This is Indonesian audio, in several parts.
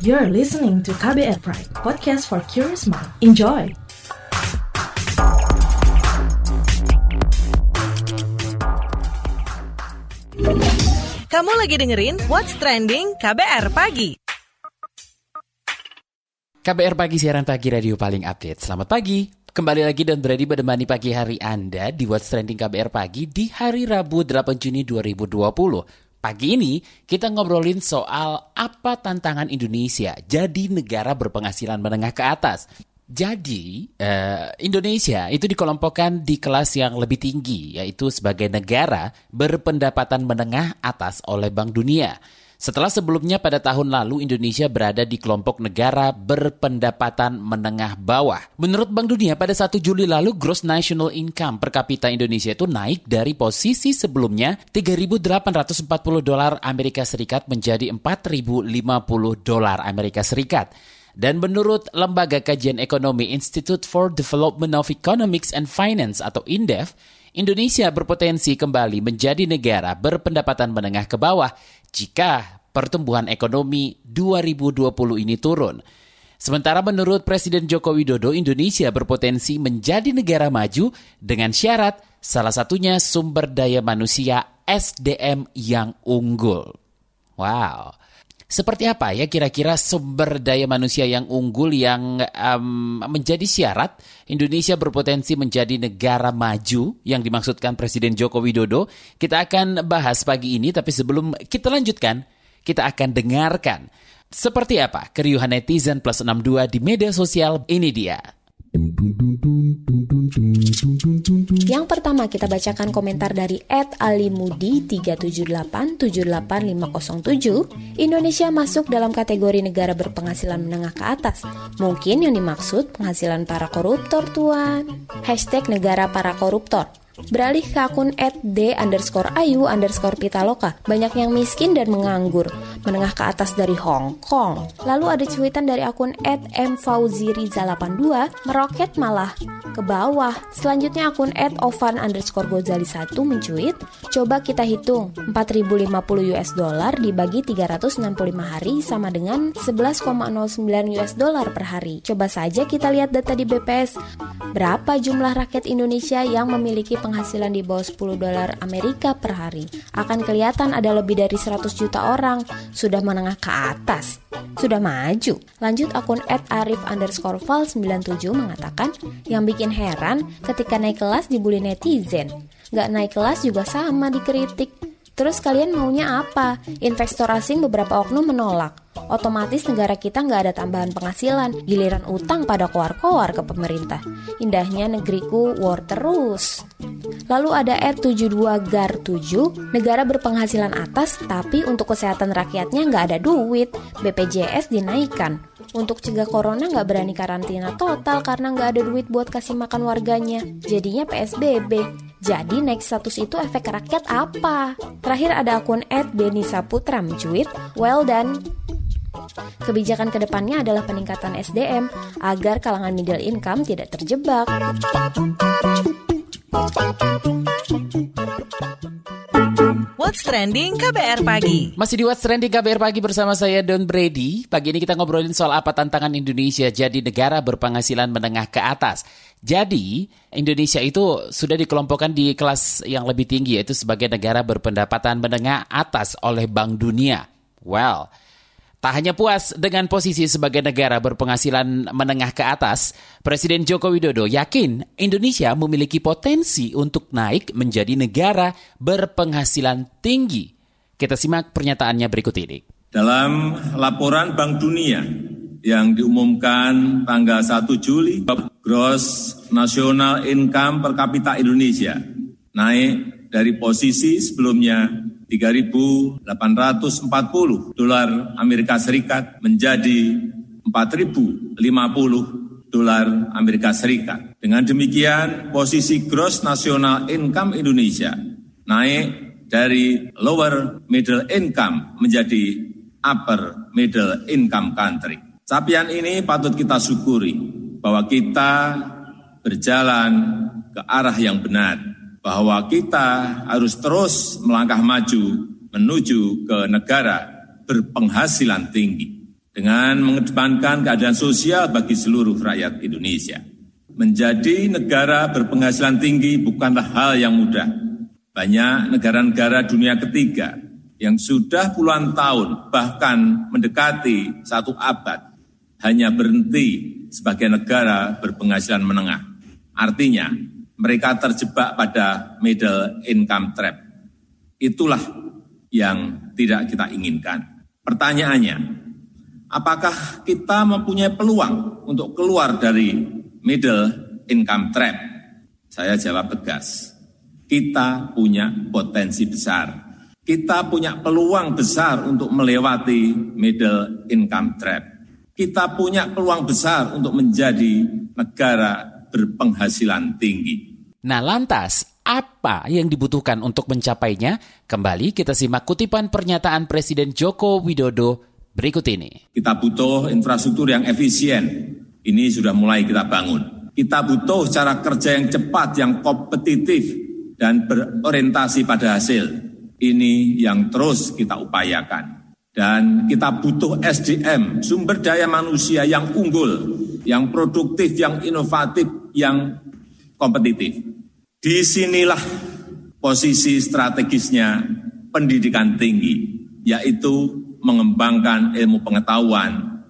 You're listening to KBR Pride, podcast for curious mind. Enjoy! Kamu lagi dengerin What's Trending KBR Pagi. KBR Pagi, siaran pagi radio paling update. Selamat pagi. Kembali lagi dan berani menemani pagi hari Anda di What's Trending KBR Pagi di hari Rabu 8 Juni 2020. Pagi ini kita ngobrolin soal apa tantangan Indonesia jadi negara berpenghasilan menengah ke atas. Jadi, uh, Indonesia itu dikelompokkan di kelas yang lebih tinggi, yaitu sebagai negara berpendapatan menengah atas oleh Bank Dunia. Setelah sebelumnya pada tahun lalu Indonesia berada di kelompok negara berpendapatan menengah bawah. Menurut Bank Dunia pada 1 Juli lalu gross national income per kapita Indonesia itu naik dari posisi sebelumnya 3.840 dolar Amerika Serikat menjadi 4.050 dolar Amerika Serikat. Dan menurut Lembaga Kajian Ekonomi Institute for Development of Economics and Finance atau INDEF, Indonesia berpotensi kembali menjadi negara berpendapatan menengah ke bawah jika pertumbuhan ekonomi 2020 ini turun. Sementara menurut Presiden Joko Widodo, Indonesia berpotensi menjadi negara maju dengan syarat salah satunya sumber daya manusia SDM yang unggul. Wow. Seperti apa ya kira-kira sumber daya manusia yang unggul yang um, menjadi syarat Indonesia berpotensi menjadi negara maju yang dimaksudkan Presiden Joko Widodo? Kita akan bahas pagi ini, tapi sebelum kita lanjutkan, kita akan dengarkan seperti apa keriuhan netizen plus 62 di media sosial ini dia. Yang pertama kita bacakan komentar dari Ed Alimudi 378-78507 Indonesia masuk dalam kategori negara berpenghasilan menengah ke atas. Mungkin yang dimaksud penghasilan para koruptor tuan. Hashtag negara para koruptor Beralih ke akun @d underscore ayu underscore pitaloka. Banyak yang miskin dan menganggur. Menengah ke atas dari Hong Kong. Lalu ada cuitan dari akun @mfauziriza82 meroket malah ke bawah. Selanjutnya akun @ovan underscore gozali 1 mencuit. Coba kita hitung 4050 US dollar dibagi 365 hari sama dengan 11,09 US dollar per hari. Coba saja kita lihat data di BPS. Berapa jumlah rakyat Indonesia yang memiliki penghasilan di bawah 10 dolar Amerika per hari. Akan kelihatan ada lebih dari 100 juta orang sudah menengah ke atas. Sudah maju. Lanjut akun @arif underscore val 97 mengatakan, yang bikin heran ketika naik kelas dibully netizen. Gak naik kelas juga sama dikritik. Terus kalian maunya apa? Investor asing beberapa oknum menolak otomatis negara kita nggak ada tambahan penghasilan, giliran utang pada koar-koar ke pemerintah. Indahnya negeriku war terus. Lalu ada R72 GAR 7, negara berpenghasilan atas tapi untuk kesehatan rakyatnya nggak ada duit, BPJS dinaikkan. Untuk cegah corona nggak berani karantina total karena nggak ada duit buat kasih makan warganya. Jadinya PSBB. Jadi naik status itu efek rakyat apa? Terakhir ada akun Ed Beni Saputra mencuit, well done. Kebijakan ke depannya adalah peningkatan SDM agar kalangan middle income tidak terjebak. What's Trending KBR Pagi? Masih di What's Trending KBR Pagi bersama saya Don Brady. Pagi ini kita ngobrolin soal apa tantangan Indonesia jadi negara berpenghasilan menengah ke atas. Jadi Indonesia itu sudah dikelompokkan di kelas yang lebih tinggi yaitu sebagai negara berpendapatan menengah atas oleh Bank Dunia. Well, Tak hanya puas dengan posisi sebagai negara berpenghasilan menengah ke atas, Presiden Joko Widodo yakin Indonesia memiliki potensi untuk naik menjadi negara berpenghasilan tinggi. Kita simak pernyataannya berikut ini. Dalam laporan Bank Dunia yang diumumkan tanggal 1 Juli, gross national income per kapita Indonesia naik dari posisi sebelumnya 3.840 dolar Amerika Serikat menjadi 4.050 dolar Amerika Serikat. Dengan demikian, posisi gross national income Indonesia naik dari lower middle income menjadi upper middle income country. Capaian ini patut kita syukuri bahwa kita berjalan ke arah yang benar bahwa kita harus terus melangkah maju menuju ke negara berpenghasilan tinggi. dengan mengedepankan keadaan sosial bagi seluruh rakyat Indonesia. Menjadi negara berpenghasilan tinggi bukanlah hal yang mudah. Banyak negara-negara dunia ketiga yang sudah puluhan tahun, bahkan mendekati satu abad, hanya berhenti sebagai negara berpenghasilan menengah. Artinya, mereka terjebak pada middle income trap. Itulah yang tidak kita inginkan. Pertanyaannya, apakah kita mempunyai peluang untuk keluar dari middle income trap? Saya jawab tegas, kita punya potensi besar. Kita punya peluang besar untuk melewati middle income trap kita punya peluang besar untuk menjadi negara berpenghasilan tinggi. Nah, lantas apa yang dibutuhkan untuk mencapainya? Kembali kita simak kutipan pernyataan Presiden Joko Widodo berikut ini. Kita butuh infrastruktur yang efisien. Ini sudah mulai kita bangun. Kita butuh cara kerja yang cepat, yang kompetitif, dan berorientasi pada hasil. Ini yang terus kita upayakan. Dan kita butuh SDM, sumber daya manusia yang unggul, yang produktif, yang inovatif, yang kompetitif. Di sinilah posisi strategisnya pendidikan tinggi, yaitu mengembangkan ilmu pengetahuan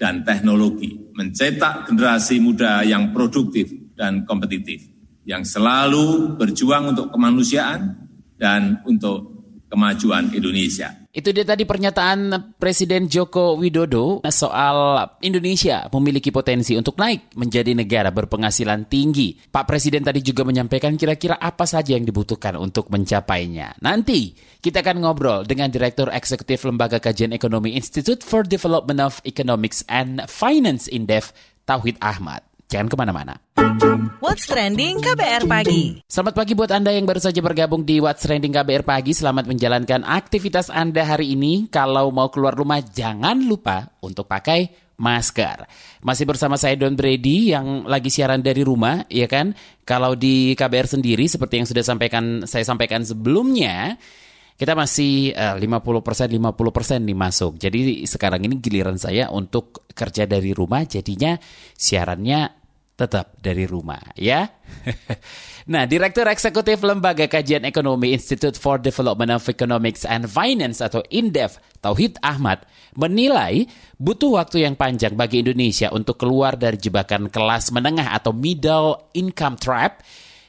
dan teknologi, mencetak generasi muda yang produktif dan kompetitif, yang selalu berjuang untuk kemanusiaan dan untuk kemajuan Indonesia. Itu dia tadi pernyataan Presiden Joko Widodo soal Indonesia memiliki potensi untuk naik menjadi negara berpenghasilan tinggi. Pak Presiden tadi juga menyampaikan kira-kira apa saja yang dibutuhkan untuk mencapainya. Nanti kita akan ngobrol dengan Direktur Eksekutif Lembaga Kajian Ekonomi Institute for Development of Economics and Finance Indef, Tauhid Ahmad. Jangan ke mana-mana. What's Trending KBR Pagi. Selamat pagi buat Anda yang baru saja bergabung di What's Trending KBR Pagi. Selamat menjalankan aktivitas Anda hari ini. Kalau mau keluar rumah, jangan lupa untuk pakai masker. Masih bersama saya Don Brady yang lagi siaran dari rumah, ya kan? Kalau di KBR sendiri seperti yang sudah sampaikan saya sampaikan sebelumnya, kita masih uh, 50% 50% nih masuk. Jadi sekarang ini giliran saya untuk kerja dari rumah jadinya siarannya tetap dari rumah ya. nah, Direktur Eksekutif Lembaga Kajian Ekonomi Institute for Development of Economics and Finance atau INDEF, Tauhid Ahmad, menilai butuh waktu yang panjang bagi Indonesia untuk keluar dari jebakan kelas menengah atau middle income trap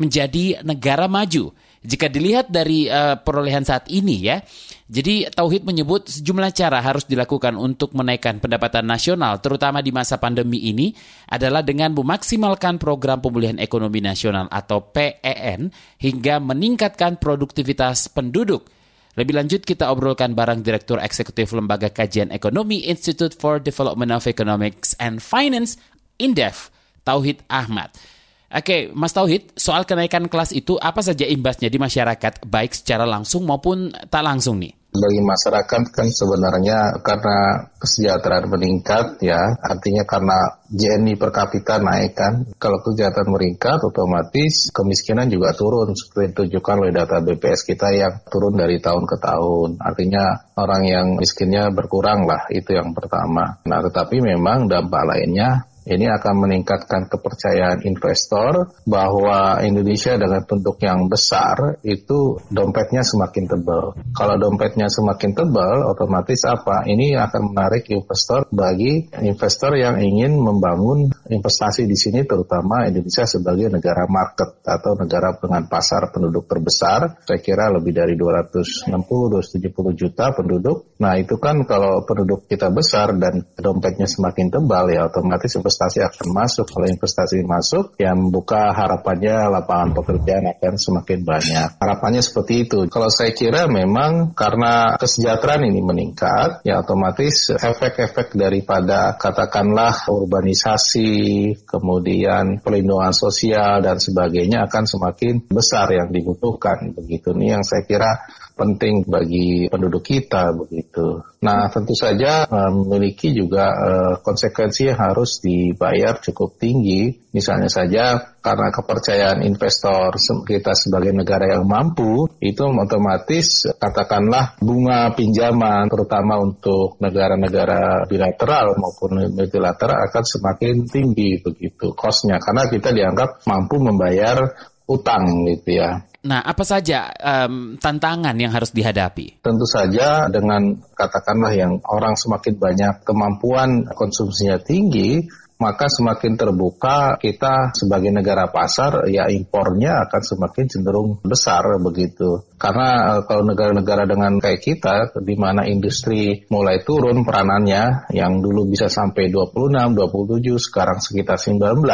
menjadi negara maju jika dilihat dari uh, perolehan saat ini ya, jadi Tauhid menyebut sejumlah cara harus dilakukan untuk menaikkan pendapatan nasional, terutama di masa pandemi ini, adalah dengan memaksimalkan program pemulihan ekonomi nasional atau PEN hingga meningkatkan produktivitas penduduk. Lebih lanjut kita obrolkan bareng Direktur Eksekutif Lembaga Kajian Ekonomi Institute for Development of Economics and Finance, INDEF, Tauhid Ahmad. Oke, Mas Tauhid, soal kenaikan kelas itu apa saja imbasnya di masyarakat, baik secara langsung maupun tak langsung nih? Bagi masyarakat kan sebenarnya karena kesejahteraan meningkat ya, artinya karena JNI per kapita naik kan. Kalau kesejahteraan meningkat otomatis kemiskinan juga turun seperti ditunjukkan oleh data BPS kita yang turun dari tahun ke tahun. Artinya orang yang miskinnya berkurang lah, itu yang pertama. Nah tetapi memang dampak lainnya ini akan meningkatkan kepercayaan investor bahwa Indonesia dengan bentuk yang besar itu dompetnya semakin tebal. Kalau dompetnya semakin tebal, otomatis apa? Ini akan menarik investor bagi investor yang ingin membangun investasi di sini, terutama Indonesia sebagai negara market atau negara dengan pasar penduduk terbesar. Saya kira lebih dari 260-270 juta penduduk. Nah itu kan kalau penduduk kita besar dan dompetnya semakin tebal ya otomatis investasi akan masuk. Kalau investasi masuk, yang membuka harapannya lapangan pekerjaan akan semakin banyak. Harapannya seperti itu. Kalau saya kira memang karena kesejahteraan ini meningkat, ya otomatis efek-efek daripada katakanlah urbanisasi, kemudian pelindungan sosial dan sebagainya akan semakin besar yang dibutuhkan. Begitu nih yang saya kira penting bagi penduduk kita begitu. Nah, tentu saja memiliki juga uh, konsekuensi yang harus dibayar cukup tinggi. Misalnya saja karena kepercayaan investor kita sebagai negara yang mampu, itu otomatis katakanlah bunga pinjaman terutama untuk negara-negara bilateral maupun multilateral akan semakin tinggi begitu kosnya karena kita dianggap mampu membayar utang gitu ya. Nah, apa saja um, tantangan yang harus dihadapi? Tentu saja dengan katakanlah yang orang semakin banyak kemampuan konsumsinya tinggi, maka semakin terbuka kita sebagai negara pasar ya impornya akan semakin cenderung besar begitu. Karena eh, kalau negara-negara dengan kayak kita di mana industri mulai turun peranannya yang dulu bisa sampai 26, 27 sekarang sekitar 19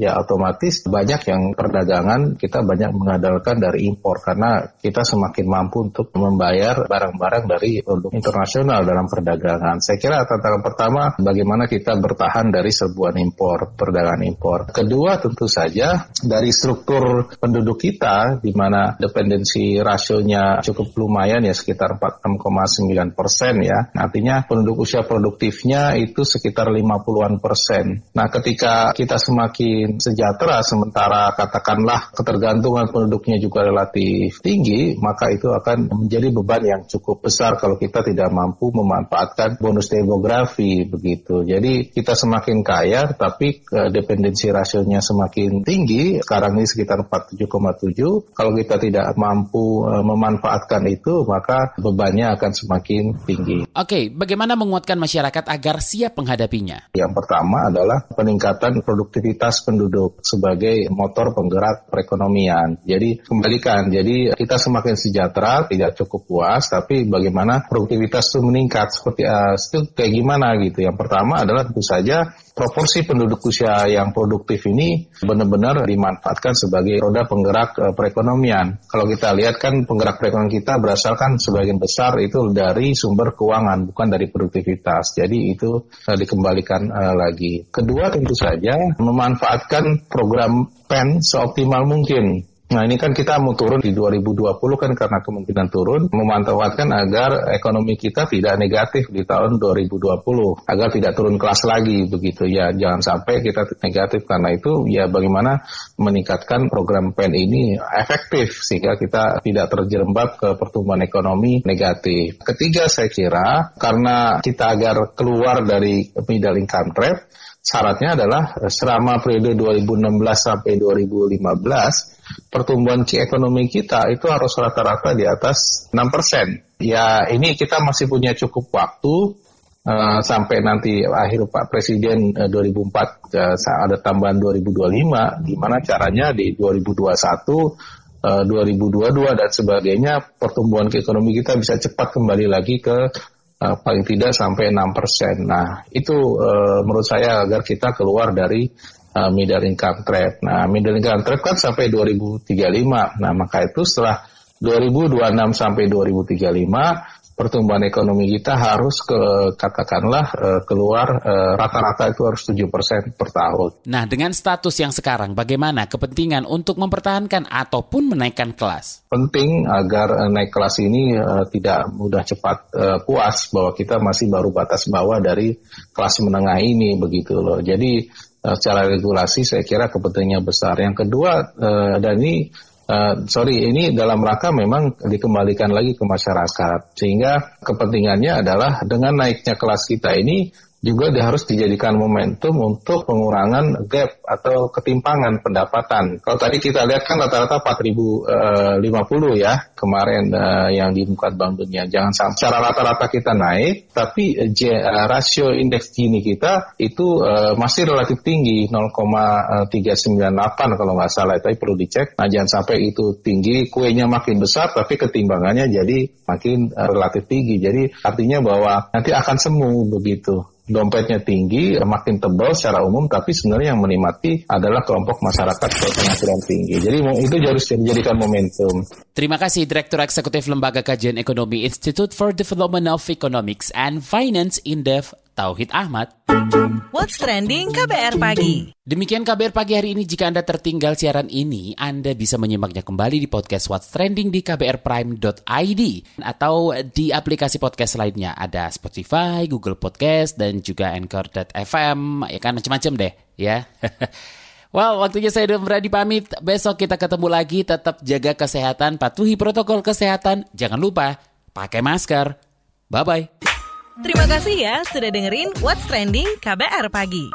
ya otomatis banyak yang perdagangan kita banyak mengandalkan dari impor karena kita semakin mampu untuk membayar barang-barang dari produk internasional dalam perdagangan. Saya kira tantangan pertama bagaimana kita bertahan dari sebuah perdagangan impor, perdagangan impor. Kedua tentu saja dari struktur penduduk kita di mana dependensi rasionya cukup lumayan ya sekitar 46,9 persen ya. Artinya penduduk usia produktifnya itu sekitar 50-an persen. Nah ketika kita semakin sejahtera sementara katakanlah ketergantungan penduduknya juga relatif tinggi, maka itu akan menjadi beban yang cukup besar kalau kita tidak mampu memanfaatkan bonus demografi begitu. Jadi kita semakin kaya tapi dependensi rasionya semakin tinggi, sekarang ini sekitar 47,7. Kalau kita tidak mampu uh, memanfaatkan itu, maka bebannya akan semakin tinggi. Oke, bagaimana menguatkan masyarakat agar siap menghadapinya? Yang pertama adalah peningkatan produktivitas penduduk sebagai motor penggerak perekonomian. Jadi kembalikan, jadi kita semakin sejahtera, tidak cukup puas, tapi bagaimana produktivitas itu meningkat seperti uh, itu kayak gimana gitu. Yang pertama adalah tentu saja proporsi penduduk usia yang produktif ini benar-benar dimanfaatkan sebagai roda penggerak uh, perekonomian. Kalau kita lihat kan penggerak perekonomian kita berasal kan sebagian besar itu dari sumber keuangan bukan dari produktivitas. Jadi itu uh, dikembalikan uh, lagi. Kedua tentu saja memanfaatkan program PEN seoptimal mungkin. Nah ini kan kita mau turun di 2020 kan karena kemungkinan turun, memantaukan agar ekonomi kita tidak negatif di tahun 2020, agar tidak turun kelas lagi begitu ya, jangan sampai kita negatif karena itu ya bagaimana meningkatkan program PEN ini efektif sehingga kita tidak terjerembab ke pertumbuhan ekonomi negatif. Ketiga saya kira karena kita agar keluar dari middle income trap, syaratnya adalah selama periode 2016 sampai 2015 pertumbuhan ekonomi kita itu harus rata-rata di atas 6%. Ya ini kita masih punya cukup waktu uh, sampai nanti akhir Pak Presiden uh, 2004 uh, ada tambahan 2025 gimana caranya di 2021 Uh, 2022 dan sebagainya pertumbuhan ekonomi kita bisa cepat kembali lagi ke uh, paling tidak sampai 6%. Nah, itu uh, menurut saya agar kita keluar dari uh, middle income trap. Nah, middle income trap kan sampai 2035. Nah, maka itu setelah 2026 sampai 2035 pertumbuhan ekonomi kita harus ke katakanlah uh, keluar uh, rata-rata itu harus 7% per tahun. Nah, dengan status yang sekarang bagaimana kepentingan untuk mempertahankan ataupun menaikkan kelas? Penting agar uh, naik kelas ini tidak mudah cepat puas bahwa kita masih baru batas bawah dari kelas menengah ini begitu loh. Jadi secara regulasi saya kira kepentingannya besar. Yang kedua uh, dan ini uh, sorry ini dalam rangka memang dikembalikan lagi ke masyarakat sehingga kepentingannya adalah dengan naiknya kelas kita ini juga harus dijadikan momentum untuk pengurangan gap atau ketimpangan pendapatan. Kalau tadi kita lihat kan rata-rata 4050 eh, ya kemarin uh, yang dimukat Bank Dunia. Jangan sampai secara rata-rata kita naik, tapi uh, rasio indeks Gini kita itu masih relatif tinggi 0,398 kalau nggak salah. Tapi perlu dicek. Nah jangan sampai itu tinggi, kuenya makin besar, tapi ketimbangannya jadi makin relatif tinggi. Jadi artinya bahwa nanti akan semu begitu dompetnya tinggi, makin tebal secara umum, tapi sebenarnya yang menikmati adalah kelompok masyarakat berpenghasilan tinggi. Jadi itu harus dijadikan momentum. Terima kasih Direktur Eksekutif Lembaga Kajian Ekonomi Institute for Development of Economics and Finance Indef Tauhid Ahmad. What's Trending KBR Pagi. Demikian KBR Pagi hari ini. Jika Anda tertinggal siaran ini, Anda bisa menyimaknya kembali di podcast What's Trending di kbrprime.id atau di aplikasi podcast lainnya. Ada Spotify, Google Podcast, dan juga Anchor.fm. Ya kan, macam-macam deh ya. Wow, waktunya saya berani pamit. Besok kita ketemu lagi. Tetap jaga kesehatan, patuhi protokol kesehatan. Jangan lupa pakai masker. Bye-bye. Terima kasih ya sudah dengerin What's Trending KBR Pagi.